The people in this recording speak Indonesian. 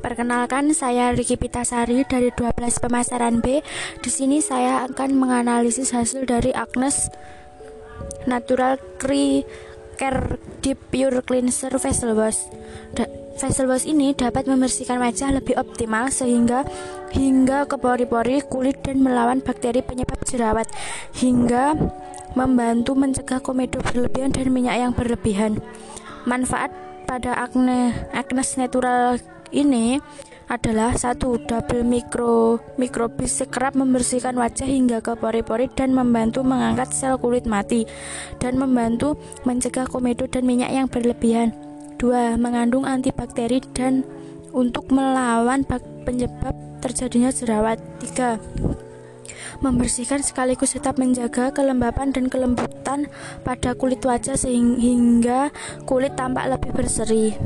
Perkenalkan, saya Riki Pitasari dari 12 pemasaran B. Di sini saya akan menganalisis hasil dari Agnes Natural Care Deep Pure Cleanser Facial Wash. Da facial wash ini dapat membersihkan wajah lebih optimal sehingga hingga ke pori-pori kulit dan melawan bakteri penyebab jerawat hingga membantu mencegah komedo berlebihan dan minyak yang berlebihan. Manfaat pada acne Agnes Natural ini adalah satu double mikro mikrobis kerap membersihkan wajah hingga ke pori-pori dan membantu mengangkat sel kulit mati dan membantu mencegah komedo dan minyak yang berlebihan. Dua, mengandung antibakteri dan untuk melawan penyebab terjadinya jerawat. Tiga, membersihkan sekaligus tetap menjaga kelembapan dan kelembutan pada kulit wajah sehingga kulit tampak lebih berseri.